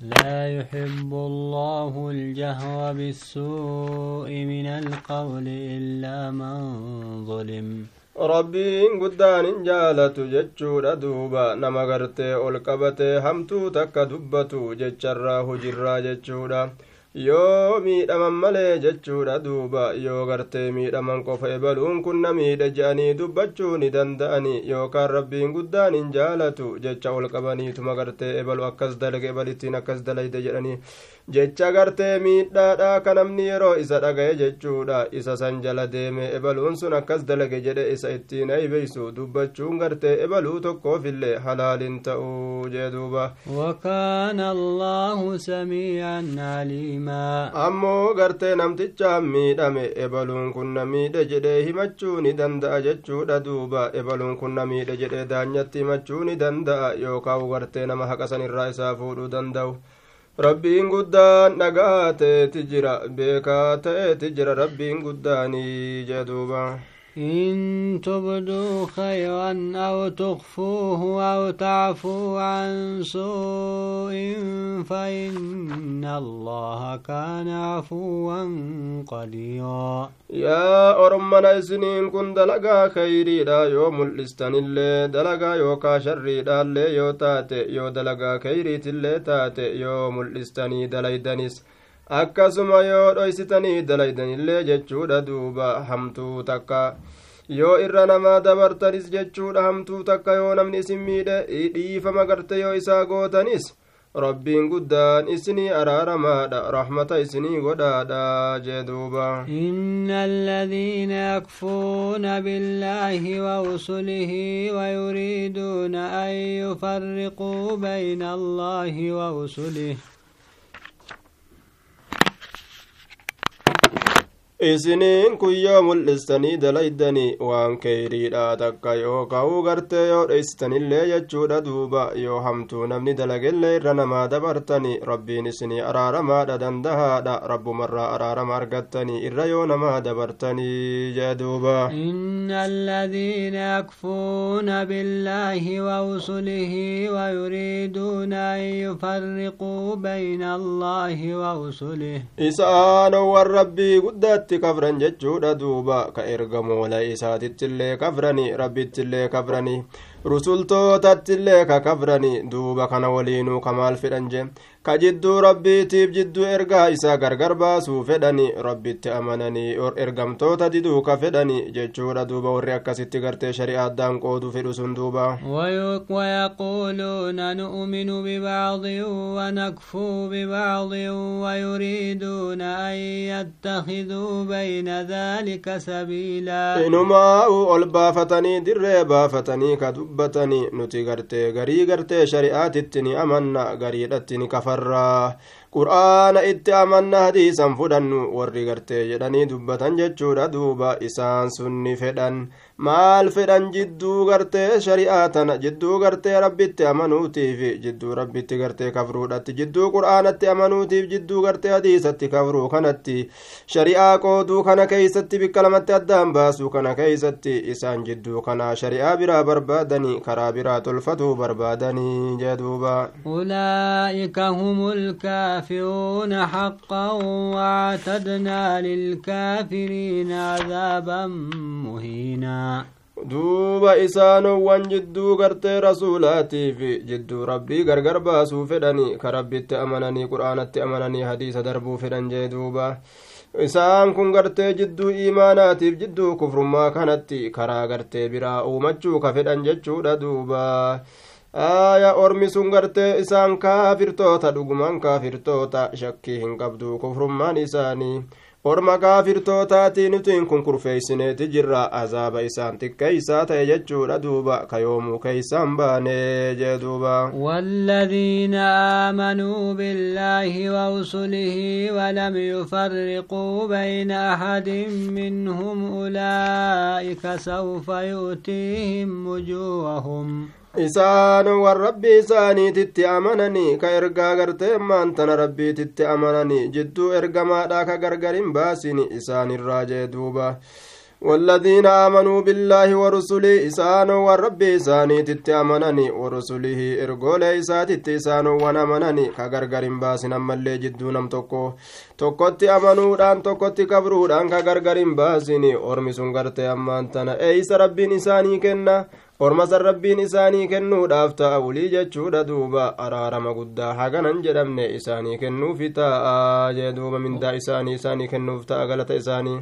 لا يحب الله الجهر بالسوء من القول إلا من ظلم rabbiin guddaan hin jaalatu jechuudha duuba nama gartee ol qabatee hamtuu takka dubbatu jecharraa hujirraa jechuudha yoo miidhaman malee jechuudha duuba yoo gartee miidhaman qofa ebaluun kun na miidha je'anii dubbachuu ni danda'ani yookaan rabbiin guddaan hin jaalatu jecha ol qabaniituma gartee ebalu akkas dalage ebalittiin akkas dalayde jedhanii jecha gartee miidhaadha ka namni yeroo isa dhagaye jechuudha isa san jala deeme ebaluun sun akkas dalage jedhe isa ittiin aybeysu dubbachuun gartee ebaluu tokkoofillee halaaliin ta'uu jee duuba وكان الله سميعا عليما ammoo gartee namtichaan miidhame ebaluun kun na miidhe jedhee himachuu ni danda'a jechuudha duuba ebaluun kun na miidhe jedhee daanyatti himachuu ni danda'a yookaan gartee nama haqasan irraa isaa fuudhuu danda'u rabbiin guddaan dhagaa ta'eeti jira beekaa ta'eeti jira rabbiin guddaanii jee duuba إن تبدوا خيرا أو تخفوه أو تعفو عن سوء فإن الله كان عفوا قديرا. يا أرمنا إذنين كن دلقا خيري لا يوم الإستان اللي دلقا يوكا شري دا اللي يو تاتي يو دلقا خيري تاتي يوم الإستان دلي دنس akkasuma yoo dhoysitanii dalaydanillee jechuudha duuba hamtuu takka yoo irra namaa dabartanis jechuudha hamtuu takka yoo namni isin miidhe dhiifama garte yoo isaa gootanis rabbiin guddaan isinii araaramaadha rahmata isinii godhaadha jee duuba إن الذين يكفرون بالله ورسله ويريدون أن يفرقوا بين الله ورسله isiniin kun yoo mul'istanii dalaydanii waan keyriidha takka yoo ka'uu gartee yoo dheeysitanillee jechuudha duuba yoo hamtuu namni dalagellee irra namaa dabartanii rabbiin isinii araaramaadha dandahaadha rabbumarraa araarama argattanii irra yoo namaa dabartanii jee duuba إن الذين يكفرون بالله ورسله ويريدون أن يفرقوا بين الله ورسله isaanowwan rabbii guddaatti kafran jechuudha duuba ka ergamoola isaatittillee kafrani rabbittillee kafrani rusultootattillee ka kafrani duuba kana waliinuu ka maal fedhan je ka jidduu rabbiitiif jidduu ergaa isaa gargar baasuu fedhani rabbitti amananii ergamtoota diduu ka fedhani jechuudha duuba warri akkasitti gartee shari'aa addaan qoodu fedhu sun duuba ويقولون نؤمن ببعض ونكفر ببعض ويريدون أن يتخذوا بين ذلك سبيلا inumaa'u ol baafatanii dirree baafatanii ka dubbatanii nuti gartee garii gartee shari'aatitti ni amanna gariidhatti ni kafarraa qur'aana itti amanna hadiisan fudhannu warri gartee jedhanii dubbatan jechuudha duuba isaan sunni fedhan maal fedhan jidduu gartee shari'aa tana jidduu gartee rabbitti amanuutiif jidduu rabbitti gartee kafruudhatti jidduu qur'aanatti amanuutiif jidduu gartee hadiisatti kafruu kanatti shari'aa qooduu kana keeysatti bikka lamatti addaan baasuu kana keeysatti isaan jidduu kana shari'aa biraa barbaadanii karaa biraa tolfatuu barbaadanii jee duuba أولئك هم الكافرون حقا واعتدنا للكافرين عذابا مهينا duuba isaanowwan jidduu gartee rasuulaatiif jidduu rabbii gargar baasuu fedhanii ka rabbitti amananii qur'aanatti amananii hadiisa darbuu fedhan jee duuba isaan kun gartee jidduu iimaanaatiif jidduu kufrummaa kanatti karaa gartee biraa uumachuu ka fedhan jechuudha duuba aaya ormi sun gartee isaan kaafirtoota dhugumaan kaafirtoota shakkii hin qabdu kufrummaan isaanii orma kaafirtootaatii nutiin kun kurfeeysineeti jirra azaaba isaan xiqqeeysaa ta'e jechuudha duuba kayoomuu keeysaan baanee jee duuba والذين آمنوا بالله ورسله ولم يفرقوا بين أحد منهم أولئك سوف يؤتيهم أجورهم isaan wan rabbii isaaniititti amananii ka ergaa gartee maantana rabbiititti amananii jidduu ergamaadha ka gargarin baasin isaanirraa jee duuba والذين آمنوا بالله ورسله إسانوا والرب إساني تتأمنني ورسله إرقول إسات إسانوا ونمنني كغرغر باسنا ملي جدو نم توكو tokkotti amanuudhaan tokkotti kabruudhaan ka gargar hin baasini ormi sun garte ammaan tana eeysa rabbiin isaanii kenna Ormasan rabbiin isaanii kennuudhaaf ta'a ulii jechuudha duuba araarama guddaa haganan jedhamne isaanii kennuufi ta'a jee duuba mindaa isaanii isaanii kennuuf ta'a galata isaanii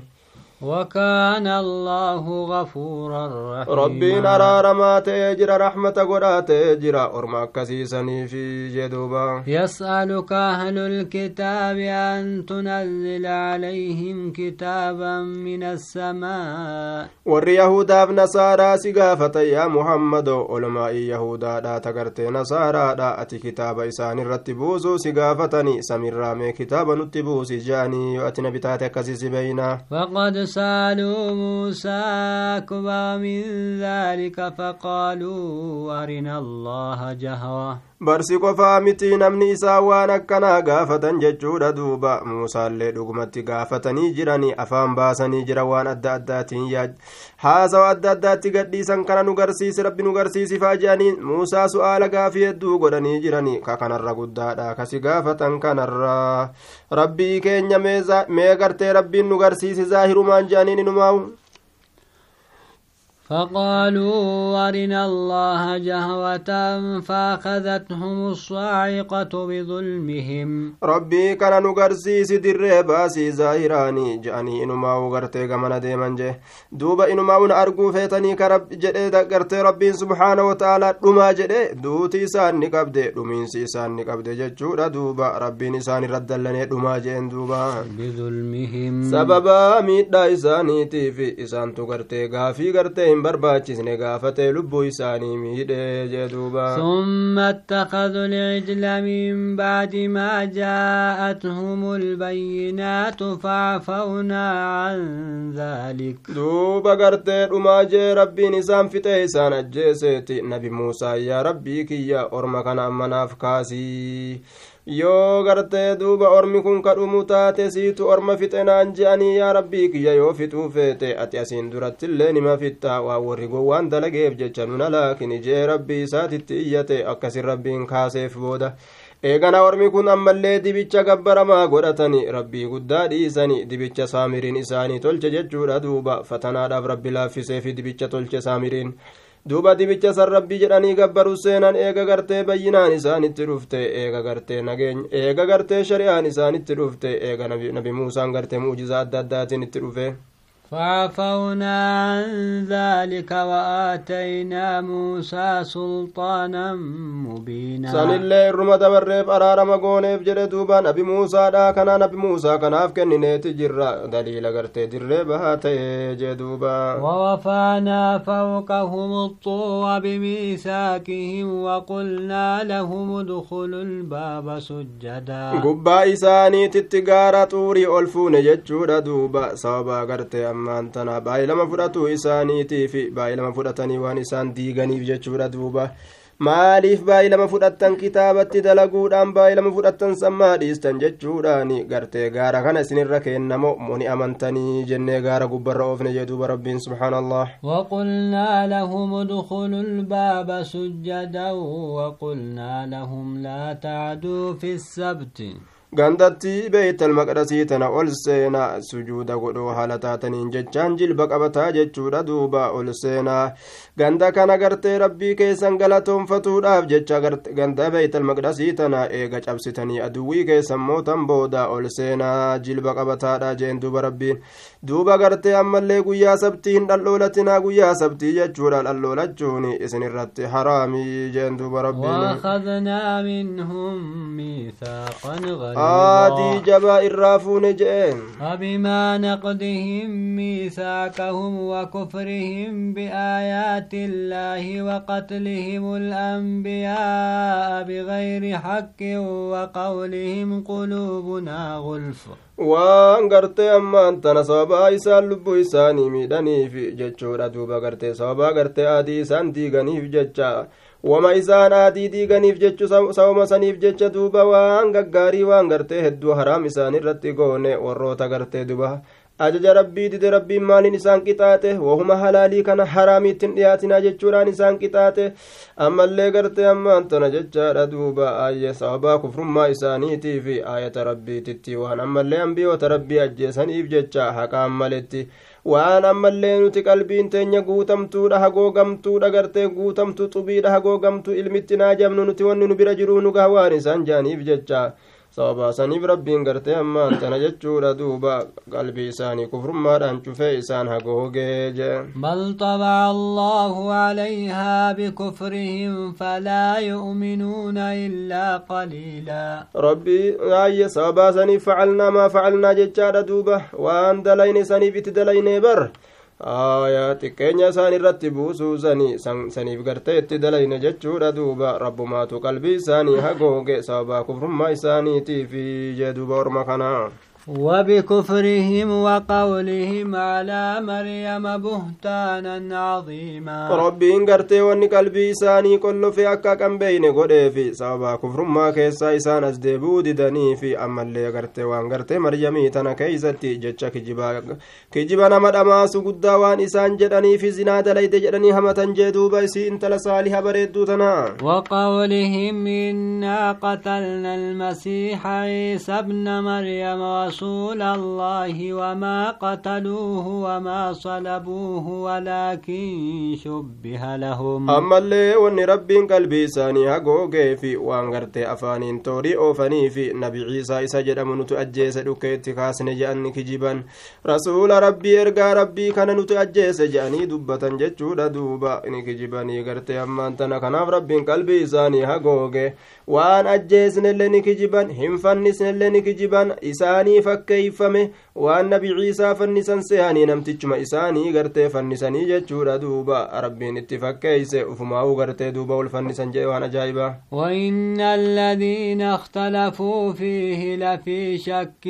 وكان الله غفورا رحيما. ربين أرارما تأجر رحمة قدا تأجر أرما كسيسني في جدوبا. يسألك أهل الكتاب أن تنزل عليهم كتابا من السماء. ور يهودا نصارى سقافة يا محمد. علماء يهودا لا تقرت نصارى. لا أتي كتاب إسان الرتبوس سقافتني. سمير رامي كتابا نتبوس جاني. يؤتنا بتاتك كسيس بينا. فقد سالوا موسى أكبر من ذلك فقالوا أرنا الله جهرة barsi qofaa miti namni isaa waan akkanaa gaafatan jechuudha duuba muusaallee dhugumatti gaafatanii jiranii afaan baasanii jira waan adda addaatiin haasawa adda addaatti gadhiisan kana nu garsiisi rabbi nu garsiisifaa jedhanii muusaa su'aala gaafii hedduu godhanii jiranii ka kanarra guddaadha kasi gaafatan kanarra rabbii keenya mee gartee rabbiin nu garsiisi zaahirumaan jedhaniin inumaa'u فقالوا أرنا الله جهوة فأخذتهم الصاعقة بظلمهم. ربي كان نغرسيس در باسي زاهراني جاني إنما وغرتي غمنا ديمن جه. دوبا إنما ون أرقو فيتني كرب جده دقرتي ربي سبحانه وتعالى دما جده. دوتي سان نقبده دمين سيسان نقبده ججورا دوبا ربي نسان ردلني دما جين دوبا. بظلمهم. سببا ميدا إساني تيفي إسان تغرتي غافي غرتي hin barbaachisne gaafate lubbuu isaanii miidhe jee duuba ثم اتخذوا العجل من بعد ما جاءتهم البينات فعفونا عن ذلك duuba gartee dhumaa jee rabbiin isaan fixe isaan ajjeeseeti nabi muusaa yaa rabbii kiyya orma kana ammanaaf kaasii Yoo gartee duuba ormi kun kadhumu taate siitu orma fixe naan je'anii yaa rabbii kiyya yoo fixuu feete ati asiin durattillee nima fitta waa warri gowwaan dalageef jecha nuna laakini jee rabbii isaatitti iyyate akkasin rabbiin kaaseef booda. Eegana ormi kun ammallee dibicha gabbaramaa godhatani rabbii guddaa dhiisani dibicha saamiriin isaanii tolche jechuudha duuba. Fatanaadhaaf rabbi laaffiseefi dibicha tolche saamiriin duuba dibicha san rabbii jedhanii gabbaru seenan eega gartee bayyinaan isaanitti dhufte eega gartee nageenya eega gartee shari'aan isaanitti dhufte eega nabi muusaan gartee mu'jiza adda addaatiin itti dhufe فعفونا عن ذلك وآتينا موسى سلطانا مبينا. صلى الله الرمى دبرف أرارا مغوني بجرى دوبا نبي موسى دا نبي موسى كان أفكن نيتي جرى دليل أغرتي جرى بهاتي جدوبا ووفانا فوقهم الطوى بميساكهم وقلنا لهم ادخلوا الباب سجدا. قبا إساني تتقارة توري ألفون جدشورا دوبا. صوبا أغرتي ammaan tana baay'ilama fudhatu isaaniitiif baay'ilama fudhatanii waan isaan diiganiif jechuudha duuba maaliif baay'ilama fudhattan kitaabatti dalaguudhaan baay'ilama fudhattan sammaa dhiistan jechuudhaan gartee gaara kana isinirra kennamo moni amantanii jennee gaara gubbarra oofne jee duuba rabbiin subhaanallah وقلنا لهم ادخلوا الباب سجدا وقلنا لهم لا تعدوا في السبت gandatti beeytal maqdasii tana ol seenaa sujuuda godhuu haala taataniin jechaan jilba qabataa jechuudha duuba ol seenaa ganda kana gartee rabbii keessan galatoonfatuudhaaf jecha ganda beeytal maqdasii tana eega cabsitanii aduwwii keessan mootan booda ol seenaa jilba qabataadha jeen duuba rabbiin. Duuba gartee ammallee guyyaa sabtii hin dhalloolatinaa guyyaa sabtii jechuudha dhalloolachuun isin irratti haraamii jeen duuba rabbiin aadii jabaa irraa fuune je'een فبما نقضهم ميثاقهم وكفرهم بآيات الله وقتلهم الأنبياء بغير حق وقولهم قلوبنا غلف waan gartee ammaan tana sababaa isaan lubbuu isaanii miidhaniif jechuudha duuba gartee sababaa gartee aadii isaan diiganiif jecha wama isaan aadii diiganiif jechu sababa saniif jecha duuba waan gaggaarii waan gartee hedduu haraam isaan irratti goone warroota gartee duba ajaja rabbii dide rabbiin maaliin isaan qixaaxe wahuma halaalii kana haraamiittin dhiyaatinaa jechuudhaan isaan qixaaxe ammallee gartee ammaan tana jechaadha duuba. Ayye sababaa kufrummaa isaaniitii fi aayata rabbiititti waan ammallee ambiyoota rabbii ajjeesaniif jecha haqaan maletti waan ammallee nuti qalbiin teenya guutamtuudha hagoogamtuudha gartee guutamtu xubiidha hagoogamtu ilmitti naajamnu nuti wanni nu bira jiruu nu gaha waan isaan jaaniif jecha sababaasaniif rabbiin gartee ammaan tana jechuudha duuba qalbii isaanii kufrummaadhaan cufee isaan hagoogee jee بل طبع الله عليها بكفرهم فلا يؤمنون إلا قليلا sababaasaniif facalnaa maa facalnaa jechaadha duuba waan dalayne saniif itti dalayne bar aya xiqqeenya isaan irratti buusuu sani saniif gartee itti dalayne jechuudha duuba rabbumaatu qalbii isaanii hagooge sababaa kufrummaa isaaniitiifi jee duuba orma kanaa وبكفرهم وقولهم على مريم بهتانا عظيما. ربي ان غرت وني قلبي كل في أكا كم بين غدي في سبا كفر ما كيسا يسان از دني في امل لي غرت وان غرت مريم تنا كيزتي جچا كجبا كجبا نما دما سو غدا إسان جدني في زنا دليت جدني همتن جدو بي انت لصالح بريدو تنا. وقولهم إنا قتلنا المسيح عيسى ابن مريم وص رسول الله وما قتلوه وما صلبوه ولكن شبه لهم wanni rabbiin qalbii isaanii hagoogee fi waan gartee afaaniin toorii oofanii fi nabi ciisaa isa jedhamu nutu ajjeese dhukkeetti kaasne je'anni kijiban rasuula rabbii ergaa rabbii kana nutu ajjeese je'anii dubbatan jechuudha duuba ni kijibanii gartee ammaan tana kanaaf rabbiin qalbii isaanii hagooge waan ajjeesnellee ni kijiban hin fannisnellee ni kijiban isaanii fakkeeyfame waan nabi ciisaa fannisan seehanii namtichuma isaanii gartee fannisanii jechuudha duuba rabbiin itti fakkeeyse ufumaa'uu gartee duuba ol fannisan jedhe waan ajaa'ibaa وإن الذين اختلفوا فيه لفي شك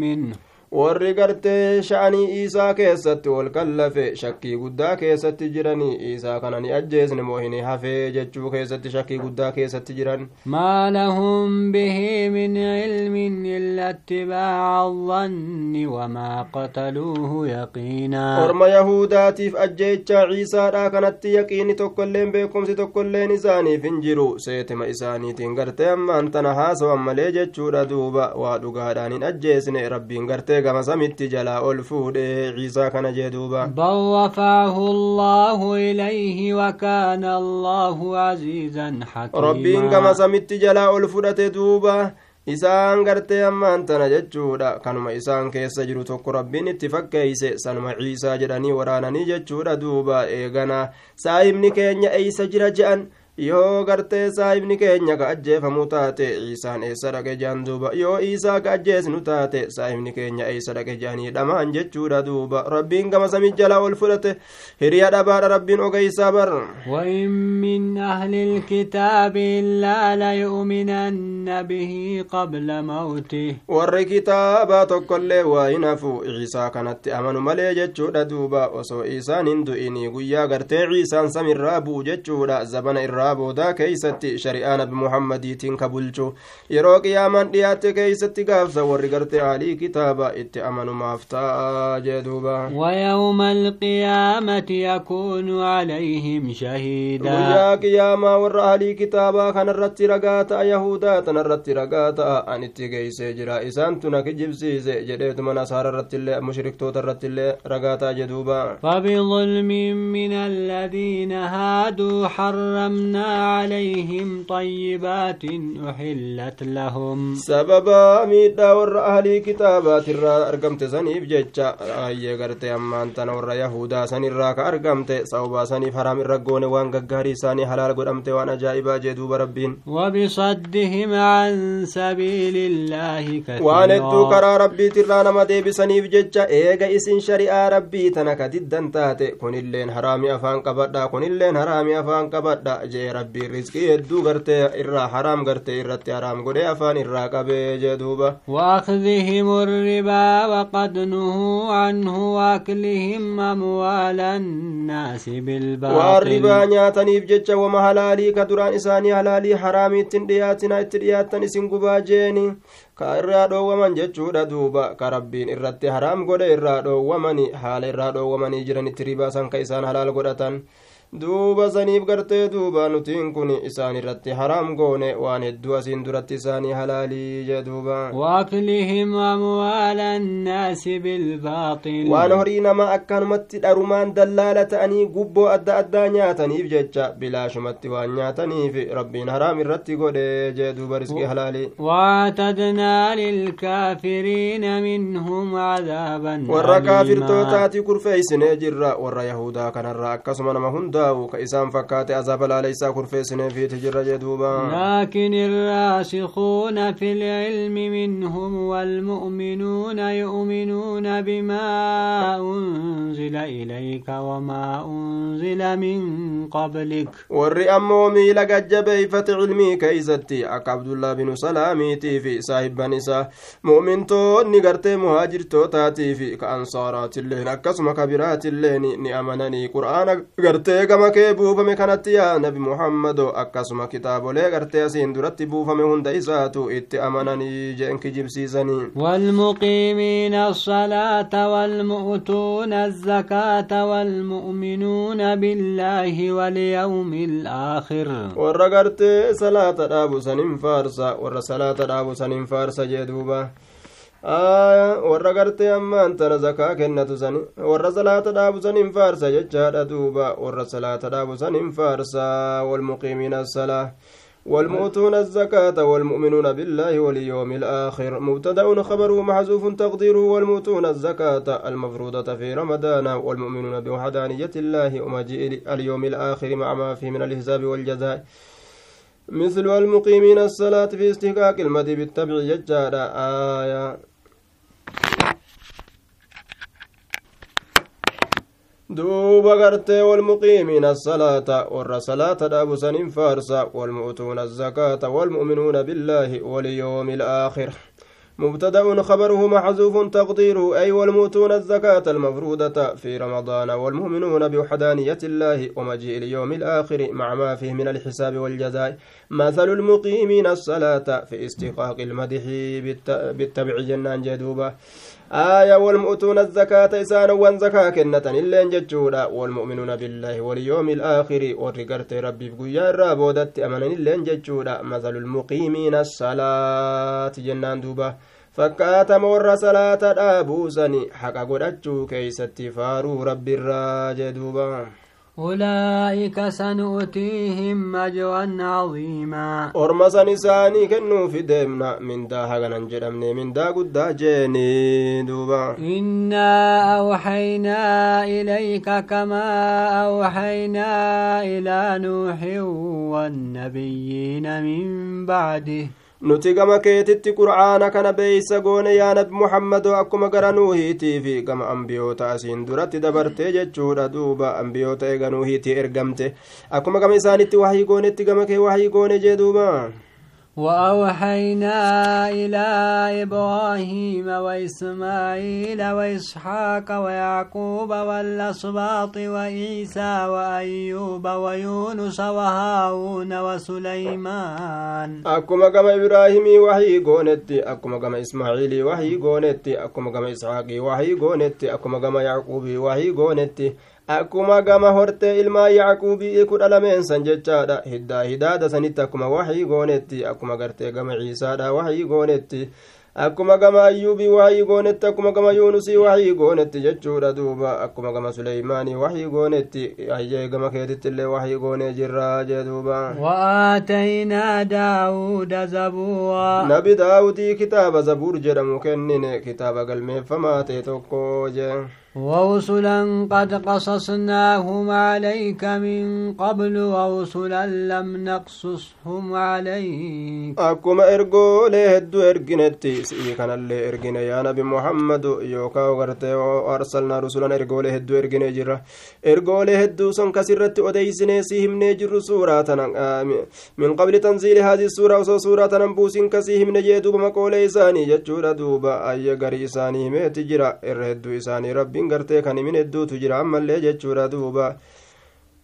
منه warri gartee sha'anii iisaa keessatti wal kallafe shakkii guddaa keessatti jiranii iisaa kana ni ajjeesne moo hin hafee jechuu keessatti shakkii guddaa keessatti jiran ما لهم به من علم إلا اتباع الظن وما قتلوه يقينا orma yahudaatiif ajjeechaa ciisaadha kanatti yaqiini tokkoilleen beekumsi tokkoilleen isaaniif hin jiru seetima isaaniitiin gartee ammaan tana haasawan malee jechuudha duuba waa dhugaadhaan hin ajjeesne rabbiin gartee gama samitti jalaa ol fuudhe ciisaa kana jee duuba بل رفعه الله إليه وكان الله عزيزا rabbiin gama samitti jalaa ol fudhate duuba isaan gartee ammaan tana jechuudha kanuma isaan keessa jiru tokko rabbiin itti fakkeeyse sanuma ciisaa jedhanii waraananii jechuudha duuba eegana saahibni keenya eeysa jira je'an yoo gartee saahibni keenya ka ajjeefamu taate ciisaan eessa dhaqe je'an duuba yoo iisaa ka ajjeesnu taate saahibni keenya eessa dhaqe je'anii dhamaan jechuudha duuba rabbiin gama samii jalaa ol fudhate hiriya dhabaadha rabbiin ogeeysaa bar وإن من أهل الكتاب إلا ليؤمنن به قبل موته warri kitaabaa tokkollee waa hin hafu ciisaa kanatti amanu malee jechuudha duuba osoo isaan hin du'inii guyyaa gartee ciisaan samirraa bu'u jechuudha zabana irraa boodaa keeysatti shari'aa nabi muhammadiitiin ka bulchu yeroo qiyaamaan dhiyaatte keeysatti gaafsa warri gartee aalii kitaaba itti amanumaaf ta'a jee duuba ويوم القيامة يكون عليهم شهيدا jira isaan tuna kijibsiise jedheetuma nasaara irrattillee mushriktoota irrattillee ragaa ta'a jeduuba فبظلم من الذين هادوا حرمنا عليهم طيبات أحلت لهم. سببا ميدا ور أهل كتابات الرا أرقمت سنيف جيتشا آي يغرت أمان تنور يهودا سني راك أرقمت. صوبا سني فرام الرقون وان قهري ساني حلال قد أمت وأنا جائبا جيدو بربين وبصدهم عن سبيل الله كثيرا. وان الدوكرا ربي ترانا مدي بسنيف جيتشا إيغا إسن شريعة ربي تنكا ديدان تاتي. كون اللين حرامي أفان كبدا كون اللين حرامي أفان كبدا جي jee rabbii rizqii hedduu gartee irraa haraam gartee irratti haraam godhee afaan irraa qabee jee duuba وأخذهم الربا وقد نهوا عنه وأكلهم أموال الناس waan بالباطل ribaa nyaataniif jecha wama halaalii ka duraan isaanii halaalii haraamii ittiin dhiyaatina itti dhiyaattan isin gubaa jeeni ka irraa dhoowwaman jechuudha duuba ka rabbiin irratti haraam godhe irraa dhoowwamani haala irraa dhoowwamanii jiranitti ribaa san ka isaan halaal godhatan duuba saniif gartee duuba nutiin kun isaan irratti haraam goone waan hedduu asiin duratti isaanii halaalii jee duuba وأكلهم أموال الناس بالباطل waan horii namaa akkanumatti dharumaan dallaala ta'anii gubboo adda addaa nyaataniif jecha bilaashumatti waan nyaataniif rabbiin haraam irratti godhe jee duuba riskii halaalii واعتدنا للكافرين منهم عذابا warra kaafirtootaati kurfeeysinee jirra warra yahudaa kanarraa akkasuma nama hundaa'u ka isaan fakkaate azaaba laaleysaa kurfeeysineefiiti jirra jee duuba لكن الراسخون في العلم منهم والمؤمنون يؤمنون بما أنزل إليك وما أنزل من قبلك warri ammoo miila gajjabeeyfate cilmii keeysatti akka abdullaa binu salaamiitii fi saahibban isaa mu'mintoonni gartee muhaajirtootaatii fi ka ansaaraatilleen akkasuma ka biraatilleen ni amananii qur'aana gartee gama kee buufame kanatti yaa nabi muhammado akkasuma kitaabolee gartee asiin duratti buufame hunda isaatu itti amananii jeen kijibsiisanii والمقيمين الصلاة والمؤتون الزكاة والمؤمنون بالله واليوم الآخر gartee salaata dhaabu sanin faarsa warra salaata dhaabu sanin faarsa jee duuba aya warra gartee ammaan tana zakaa kennatu sani. Warra salaata dhaabu sanin faarsa jechaadha duuba. Warra salaata dhaabu sanin faarsa. Walmuqiimiina assalaa والمؤتون الزكاة والمؤمنون بالله واليوم الآخر مبتدأ خبره محذوف تقديره والمؤتون الزكاة المفروضة في رمضان والمؤمنون بوحدانية الله ومجيء اليوم الآخر مع ما فيه من الحساب والجزاء مثل المقيمين الصلاة في استحقاق المد بالتبع ججال آية دوب غرت والمقيمين الصلاة والرسلاة دابو سنين فارسا والمؤتون الزكاة والمؤمنون بالله واليوم الآخر. مبتدأ خبره محذوف تقديره أي والموتون الزكاة المفروضة في رمضان والمؤمنون بوحدانية الله ومجيء اليوم الآخر مع ما فيه من الحساب والجزاء. مثل المقيمين الصلاة في استحقاق المدح بالتبع جنان جدوبة. آية والمؤتون الزكاة إسان وان زكاة كنة إلين ججودا والمؤمنون بالله واليوم الآخر ورقرت ربي بقيا الرابودت أمنا إلين ججودا مثل المقيمين الصلاة جنان دوبة. Fakkaatama warra salaata dhaabuusani haqa godhachuu keeysatti faaruu rabbiirraa jee duuba أولئك سنؤتيهم أجرا عظيما orma san isaanii kennuufi deemna mindaa haganan jedhamne mindaa guddaa jeeni duuba إنا أوحينا إليك كما أوحينا إلى نوح والنبيين من بعده nuti gama keetitti qur'aana kana beeysa goone yaa nabi muhammadoo akkuma gara nuuhiitii fi gama ambiyoota asiin duratti dabartee jechuudha duuba. Ambiyoota eega nuuhiitii ergamte. Akkuma gama isaanitti wahii goonetti gama kee wahii goone jee duuba وأوحينا إلى إبراهيم وإسماعيل وإسحاق ويعقوب والأسباط وعيسى وأيوب ويونس وهارون وسليمان. أكما كما إبراهيم وحي غونتي أكما كما إسماعيل وحي غونتي أكما كما إسحاق وحي غونتي أكما كما يعقوب وحي غونتي akkuma gama hortee ilmaa yaaquubii kudha lameen san jechaadha. Hiddaa hidaada sanitti akkuma waxii goonetti akkuma gartee gama ciisaadha waxii goonetti. Akkuma gama ayyuubii waxii goonetti akkuma gama yuunusii waxii goonetti jechuudha duuba. Akkuma gama suleymaanii waxii goonetti ayyee gama keetitti illee waxii goonee jirraa jee duuba. Waataynaa daawuda zabuura nabi daawudii kitaaba zabuur jedhamu kennine kitaaba galmeeffamaa ta'e tokko jee. ورسلا قد قصصناهم عليك من قبل ورسلا لم نقصصهم عليك. أكما إرقو ليه الدو إرقين التيس إيقان اللي إرقين يا نبي محمد يوكا وغرتي وأرسلنا رسلا إرقو ليه الدو إرقين جرة إرقو ليه الدو سنك سرت وديس نيسيهم نجر سورة من قبل تنزيل هذه السورة وصو سورة نبوس كسيهم نجي دوب مكولي ساني جتشور دوب أي غري ساني ميت جرة إرهدو ساني ربي rabbiin gartee kan himin hedduutu jira. Ammallee jechuudha duuba.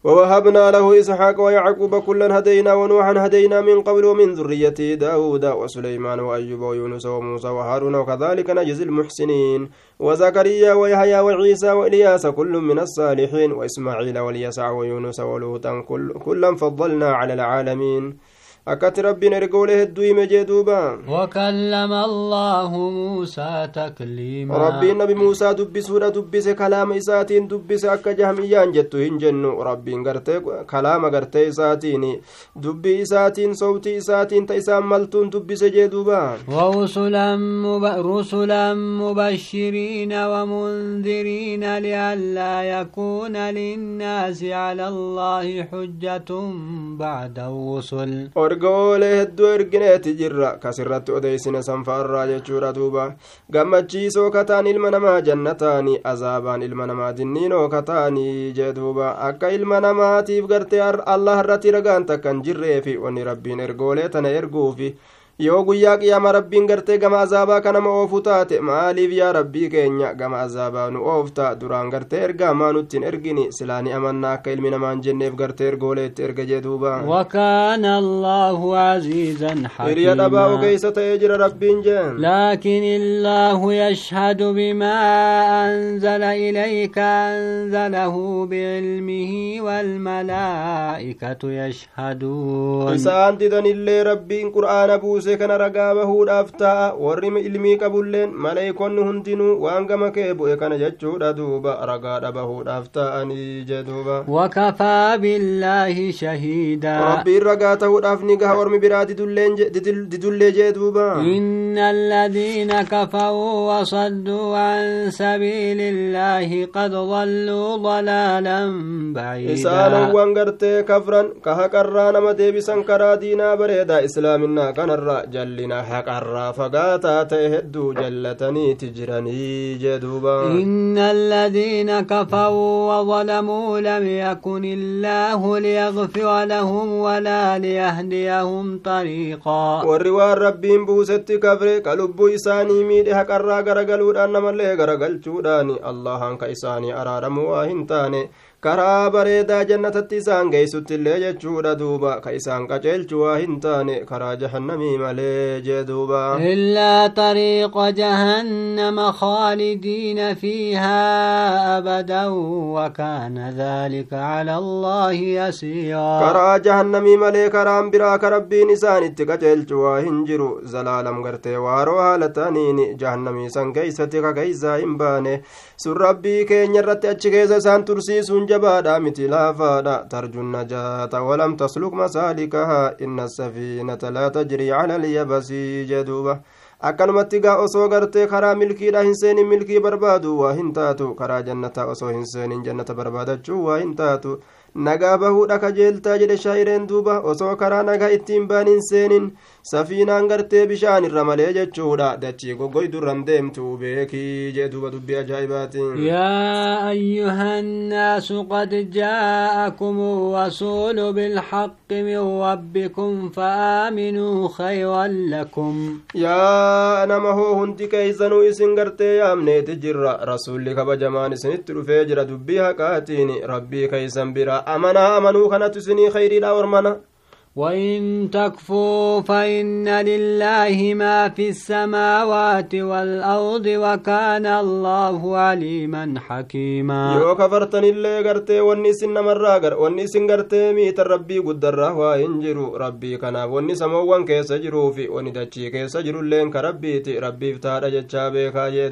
ووهبنا له إسحاق ويعقوب كلا هدينا ونوحا هدينا من قبل ومن ذريته داود وسليمان وأيوب ويونس وموسى وهارون وكذلك نجزي المحسنين وزكريا ويحيى وعيسى وإلياس كل من الصالحين وإسماعيل واليسع ويونس ولوطا كل كلا فضلنا على العالمين. Akkatti rabbiin ergoolee hedduu hime jee duuba wakallama allaahu muusaa takliima rabbiin nabi muusaa dubbisuudha dubbise kalaama isaatiin dubbise akka jahmiyyaan jettu hin jennu rabbiin gartee kalaama gartee isaatiin dubbii isaatiin sowtii isaatiin ta isaan maltuun dubbise jee duuba رسلا مبشرين ومنذرين لئلا يكون للناس على الله حجة بعد الرسل ergoolee hedduu ergineeti jirra kasirratti odeysine sanfaarraa jechuudha duuba gammachiisoo kataan ilma namaa jannataani azaabaan ilma namaa dinniinoo kataanii jee duuba akka ilma namaatiif gartee allah irratti ragaan takkan jirreefi wanni rabbiin ergoolee tana erguufi yoo guyyaa qiyaama rabbiin gartee gama azaabaa kanama oofu taate maaliif yaa rabbii keenya gama azaabaa nu oofta duraan gartee ergaa maa nuttiin ergini silaani amannaa akka ilmi namaan jenneef gartee ergooleetti erga jee duuba wakaana allaahu caziizan hiriya dhabaa ogeeysa ta'ee jira rabbiin jeen laakin illaahu yashhadu bimaa anzala ilayka anzalahu biilmihi waalmalaa'ikatu yashhaduun isaan didanillee rabbiin qur'aana buuse buuse kana ragaa bahuudhaaf ta'a warri ilmii qabulleen maleeykonni hundinuu waan gama kee bu'e kana jechuudha duuba ragaadha bahuudhaaf ta'anii jee duuba wakafaa billaahi shahiidaa rabbiin ragaa ta'uudhaaf ni gaha ormi biraa didullee jee duuba inna alladhiina kafaruu wasadduu an sabiili illaahi qad dalluu dalaalan baciidaa isaanowwan gartee kafran ka haqarraa nama deebisan karaa diinaa bareedaa islaaminaa kanarra جلنا حق الرافقات تهدو جلتني تجرني جدوبا إن الذين كفروا وظلموا لم يكن الله ليغفر لهم ولا ليهديهم طريقا والروار ربي بوست كفر قلب إساني ميدي حق الرافقات قلود أنما اللي قرقل الله أنك إساني أرارم واهنتاني karaa bareedaa jannatatti isaan geeysuttillee jechuudha duuba ka isaan qaceelchu waa hin taane karaa jahannamii malee jee duuba إلا طريق جهنم خالدين فيها أبدا وكان ذلك على الله يسيرا karaa jahannamii malee karaan biraa ka rabbiin isaanitti qaceelchu waa hin jiru zalaalam gartee waaroo haala ta'aniin jahannamii san keeysatti ka keeysaa hin baane sun rabbii keenya irratti tursiisuun jabaadha miti laafaadha tarjun najaata walam tasluk masaalikaha inna safiinata laa tajrii cala alyabasii jeduuba akkanumatti gaa osoo gartee karaa milkiidha hin seenin milkii barbaadu waa hin taatu karaa jannataa osoo hin seenin jannata barbaadachuu waa hin taatu nagaa bahuudha kajeeltaa jedhe shaayireen duuba osoo karaa nagaa ittiin baan hin seenin safiinaan gartee bishaan irra malee jechuudha dachii goggoydurran deemtu beekii jee duuba dubbii ajaa'ibaatiin يا أيها الناس قد جاءكم الرسول بالحق من ربكم فآمنوا خيرا لكم yaa nama hoo hundi keeysanuu isin gartee yaamneeti jirra rasulli kabajamaan isinitti dhufee jira dubbii haqaatiin rabbii keeysan bira amanaa amanuu kanatu isinii khayriidha ormana وإن تكفوا فإن لله ما في السماوات والأرض وكان الله عليما حكيما. يو كفرتن اللي غرتي ونسي نمرا غر ونسي غرتي ميت ربي قد الرهوى انجرو ربي كنا ونسا موان كيس في وندتشي كيس جرو اللي انك ربي تي ربي فتار جتشابي خاجي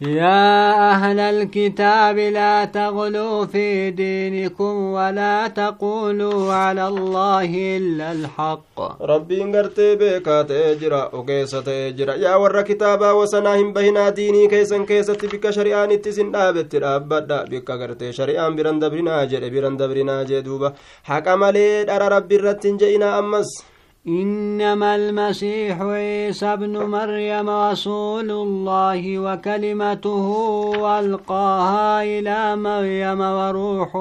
يا أهل الكتاب لا تغلوا في دينكم ولا تقولوا على الله إلا الحق. ربي انغرتي بيكا تأجرا وكيسة تأجرا يا ور كتابا وسناهم بهنا ديني كيسا كيسة بك شريان اتسن دابت رابدا بك غرتي شريان برندبرنا جد برندبرنا جدوبا حكم لي دار ربي رتن جئنا أمس. إنما المسيح عيسى ابن مريم رسول الله وكلمته ألقاها إلى مريم وروح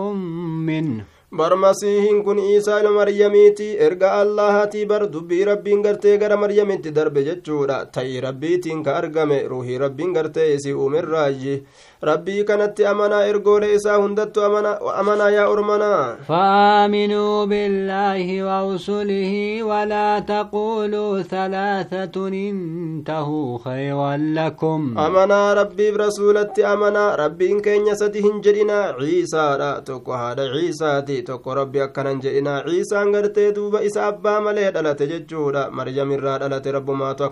منه bar masiihin kun iisaa ilma maryamiiti erga allahatii bar dubbii rabbiin gartee gara maryamitti darbe jechuudha ta'ii rabbiitiin ka argame ruuhii rabbiin gartee isii uumerraayi rabbii kanatti amanaa ergoolee isaa hundattu amanaa yaa ormanaa فآمنوا بالله ورسله ولا تقولوا ثلاثة انتهوا خيرا لكم أمنا ربي برسولة أمنا ربي إن كان يسده جدنا عيسى لا تكو هذا عيسى تي تكو ربي أكنا جدنا عيسى انغرتي دوبا إسا أبا ملي دلت ججودا مريم الرا دلت رب ما تو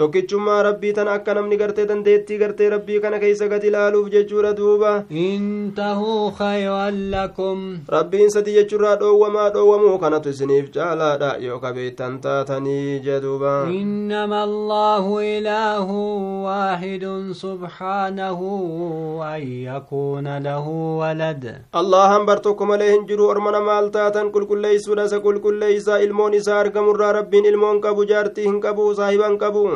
tokkichummaa rabbii tana akka namni gartee dandeettii gartee rabbii kana keeysa gad ilaaluuf jechuudha duuba intahuu khayran lakum rabbiin sadi jechurraa dhoowwamaa dhoowwamuu kanatu isiniif caalaadha yoo kabeettan taatanii jeduuba innama allaahu ilaahu waahidun subhaanahu an yakuuna lahu walad allahan bar tokko malee hin jiru ormana maal taatan qulqulleeysuudha isa qulqulleeysaa ilmoon isaa argamurraa rabbiin ilmoon qabu jaartii hin qabu saahiban qabu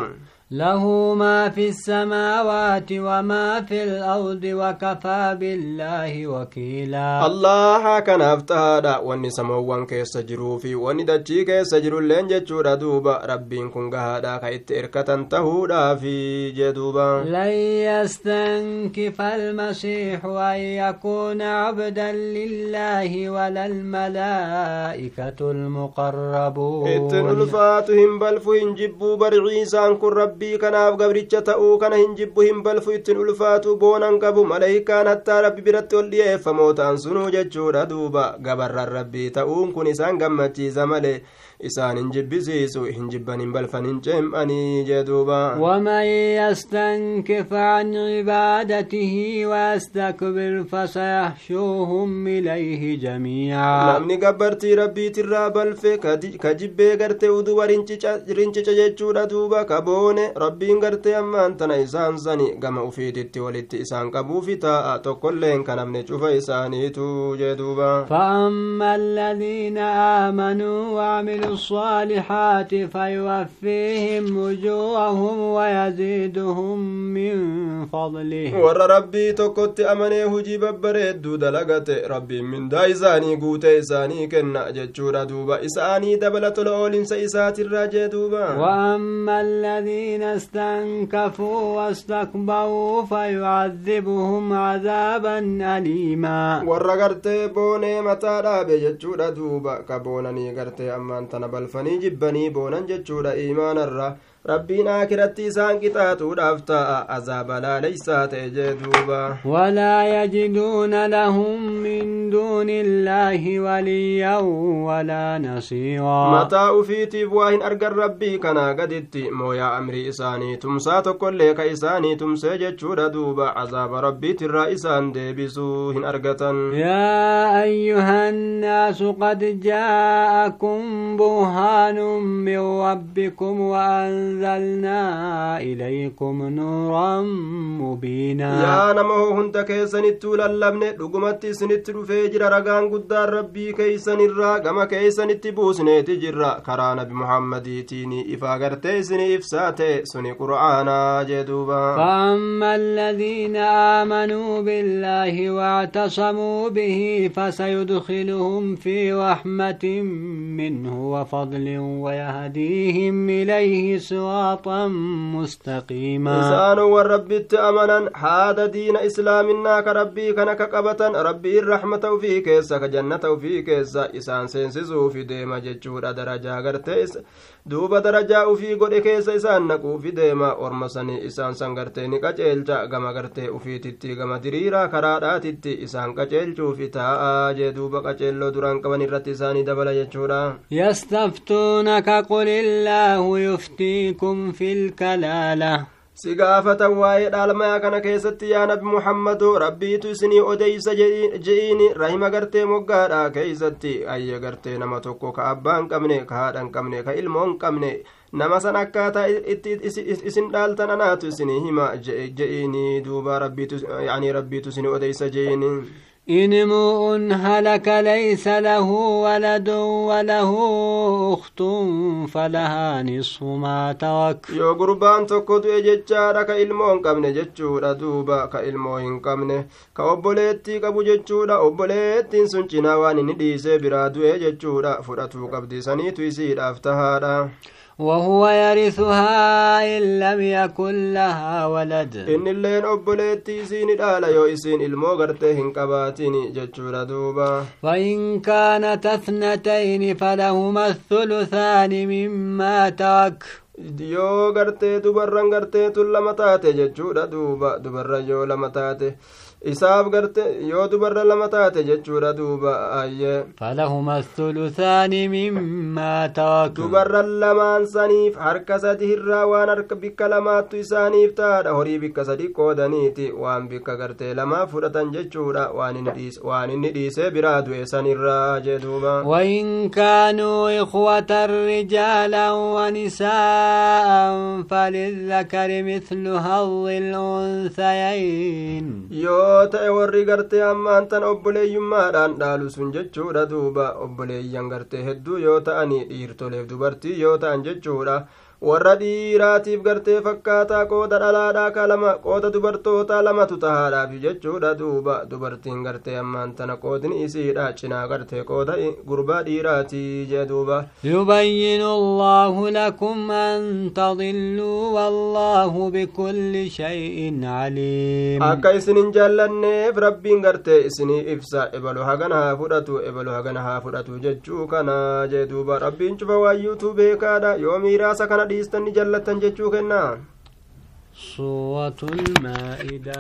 له ما في السماوات وما في الأرض وكفى بالله وكيلا. الله كان افتهادا واني سموان كيس جروفي واني دجي كيس جرو لين جچورا دوبا ربين كن غهادا كايت إركتن تهودا في جدوبا. لن يستنكف المسيح أن يكون عبدا لله ولا الملائكة المقربون. إتن الفاتهم بل فهم جبو برعيسان كن رب rabbii kanaaf gabricha ta'uu kana hin jibbu hin balfu ittin ulfaatu boonan qabu maleykaan hattaa rabbi biratti ol dhi'eeffamoo ta'an sunuu jechuudha duuba gabarran rabbii ta'uun kun isaan gammachiisa malee isaan hin jibbisiisu hin jibban hin balfan hin ceem'anii jee duuba waman yastankif an cibaadatihi wayastakbir fasayahshuuhum ilayhi jamiica namni gabbartii rabbiitirraa balfe ka jibbee gartee uduba rincica jechuudha duuba ka boone rabbiin gartee ammaan tana isaan sani gama ufiititti walitti isaan qabuufi taa'a tokkolleen ka namne cufa isaaniitu jee duuba فأما الذين آمنوا وعملوا الصالحات فيوفيهم أجورهم ويزيدهم من فضله. ور ربي تكت أمني هجي ببريد دلقت ربي من دا إساني قوت إساني كنا جتشورا دوبا. إساني دبلت الأولين سيسات الراجة دوبا. وأما الذين استنكفوا واستكبروا فيعذبهم عذابا أليما. ور قرتي بوني متى رابي دوبا. كبونني قرتي أمان tana balfanii jibbanii boonan jechuudha iimaanarra rabbiin aakiratti isaan qixaaxuudhaaf ta'a azaaba laaleysaa ta'e jee duuba walaa yajiduuna lahum min duuni illaahi waliyyan walaa nasiiraa mataa ufiitiif waa hin argan rabbii kanaa gaditti mooyaa amrii isaanii tumsaa tokkollee ka isaanii tumsee jechuudha duuba azaaba rabbiitirraa isaan deebisuu hin argatan yaa ayyuha annaasu qad jaa'akum burhaanun min rabbikum wa anzalna أنزلنا إليكم نورا مبينا. يا نمو هنت كيسن توللمن دغمت سنت رفيجر رغان قدار ربي كيسن الرا كما كيسن تبوسن تجرا كرا نبي محمد تيني إفا غرتي سني إفساتي سني قرآنا جدوبا. فأما الذين آمنوا بالله واعتصموا به فسيدخلهم في رحمة منه وفضل ويهديهم إليه صراطا مستقيما. إنسان والرب تأمنا هذا دين إسلامنا كربي كنك قبتا. ربي الرحمة وفي كيسا كجنة وفي كيسا إسان سينسزو في ديما جتشور درجة غرتيس. دوب درجة وفي قد كيسا إسان نكو في ديما. ورمساني إسان سنغرتي نكجل جا غما غرتي وفي تتي غما دريرا كرادا تتي إسان كجل جو في تا آجي دوب كجلو دران كواني رتساني دبلا جتشورا يستفتونك قل الله يفتي kana keessatti yaa nabi muhammadu rabbiitu isinii odeysa je'iini rahima gartee moggaadha keeysatti ayya gartee nama tokko ka abbaa hin qabne ka haadha hin qabne ka ilmoo hin qabne nama san akkaataa itti isin dhaaltan anaatu isinii hima je'iini duuba rabbiitu yani rabbiitu isinii odeysa je'iini إن امرؤ هلك ليس له ولد وله أخت فلها نصف ما ترك hin qabne jechuudha duuba ka ilmoo hin qabne ka obboleettii qabu jechuudha obboleettiin sun cinaa waan inni dhiisee biraa du'e jechuudha fudhatuu qabdi saniitu isiidhaaf tahaadha وهو يرثها إن لم يكن لها ولد. إن اللين أبوليتي سين الآلة يو إسين إلمو غرتهن قباتين جتشورا دوبا. فإن كانت اثنتين فلهما الثلثان مما ترك. yoo gartee dubarran garteetun lama taate jechuudha duuba dubarra yoo lama taate isaaf garte yoo dubarra lama taate jechuudha duuba ayye falahuma thuluthaani mimmaa tarak dubarran lamaan saniif harka sadi irraa waan harka bikka lamaattu isaaniif taadha horii bikka sadi qoodaniiti waan bikka gartee lamaa fudhatan jechuudha waan inni dhiisee biraa du'e sanirraa jee duuba وإن كانوا إخوة رجالا ونساء فللذكر مثل حظ الأنثيين yoo ta'e warri gartee ammaan tan obboleeyyummaadhaan dhaalu sun jechuudha. Duuba obboleeyyan gartee hedduu yoo ta'anii dhiirtoleef dubartii yoo ta'an jechuudha warra dhiiraatiif gartee fakkaataa qooda dhalaadhaa ka lama qooda dubartootaa lamatu tahaadhaaf jechuudha. Duuba dubartiin gartee ammaan tana qoodni isiidha. Cinaa gartee qooda gurbaa dhiiraati jee duuba. Yubayyinu allaahu lakum an tadilluu wallaahu bikulli shay'in aliim akka isinin jaallanneef rabbiin gartee isinii ibsa. Ebalu hagan haa fudhatu ebalu hagan haa fudhatu jechuu kana jee duuba. Rabbiin cufa waayyuutu beekaadha. Yoo miiraasa kana dhiistan ni jallattan jechuu kennaa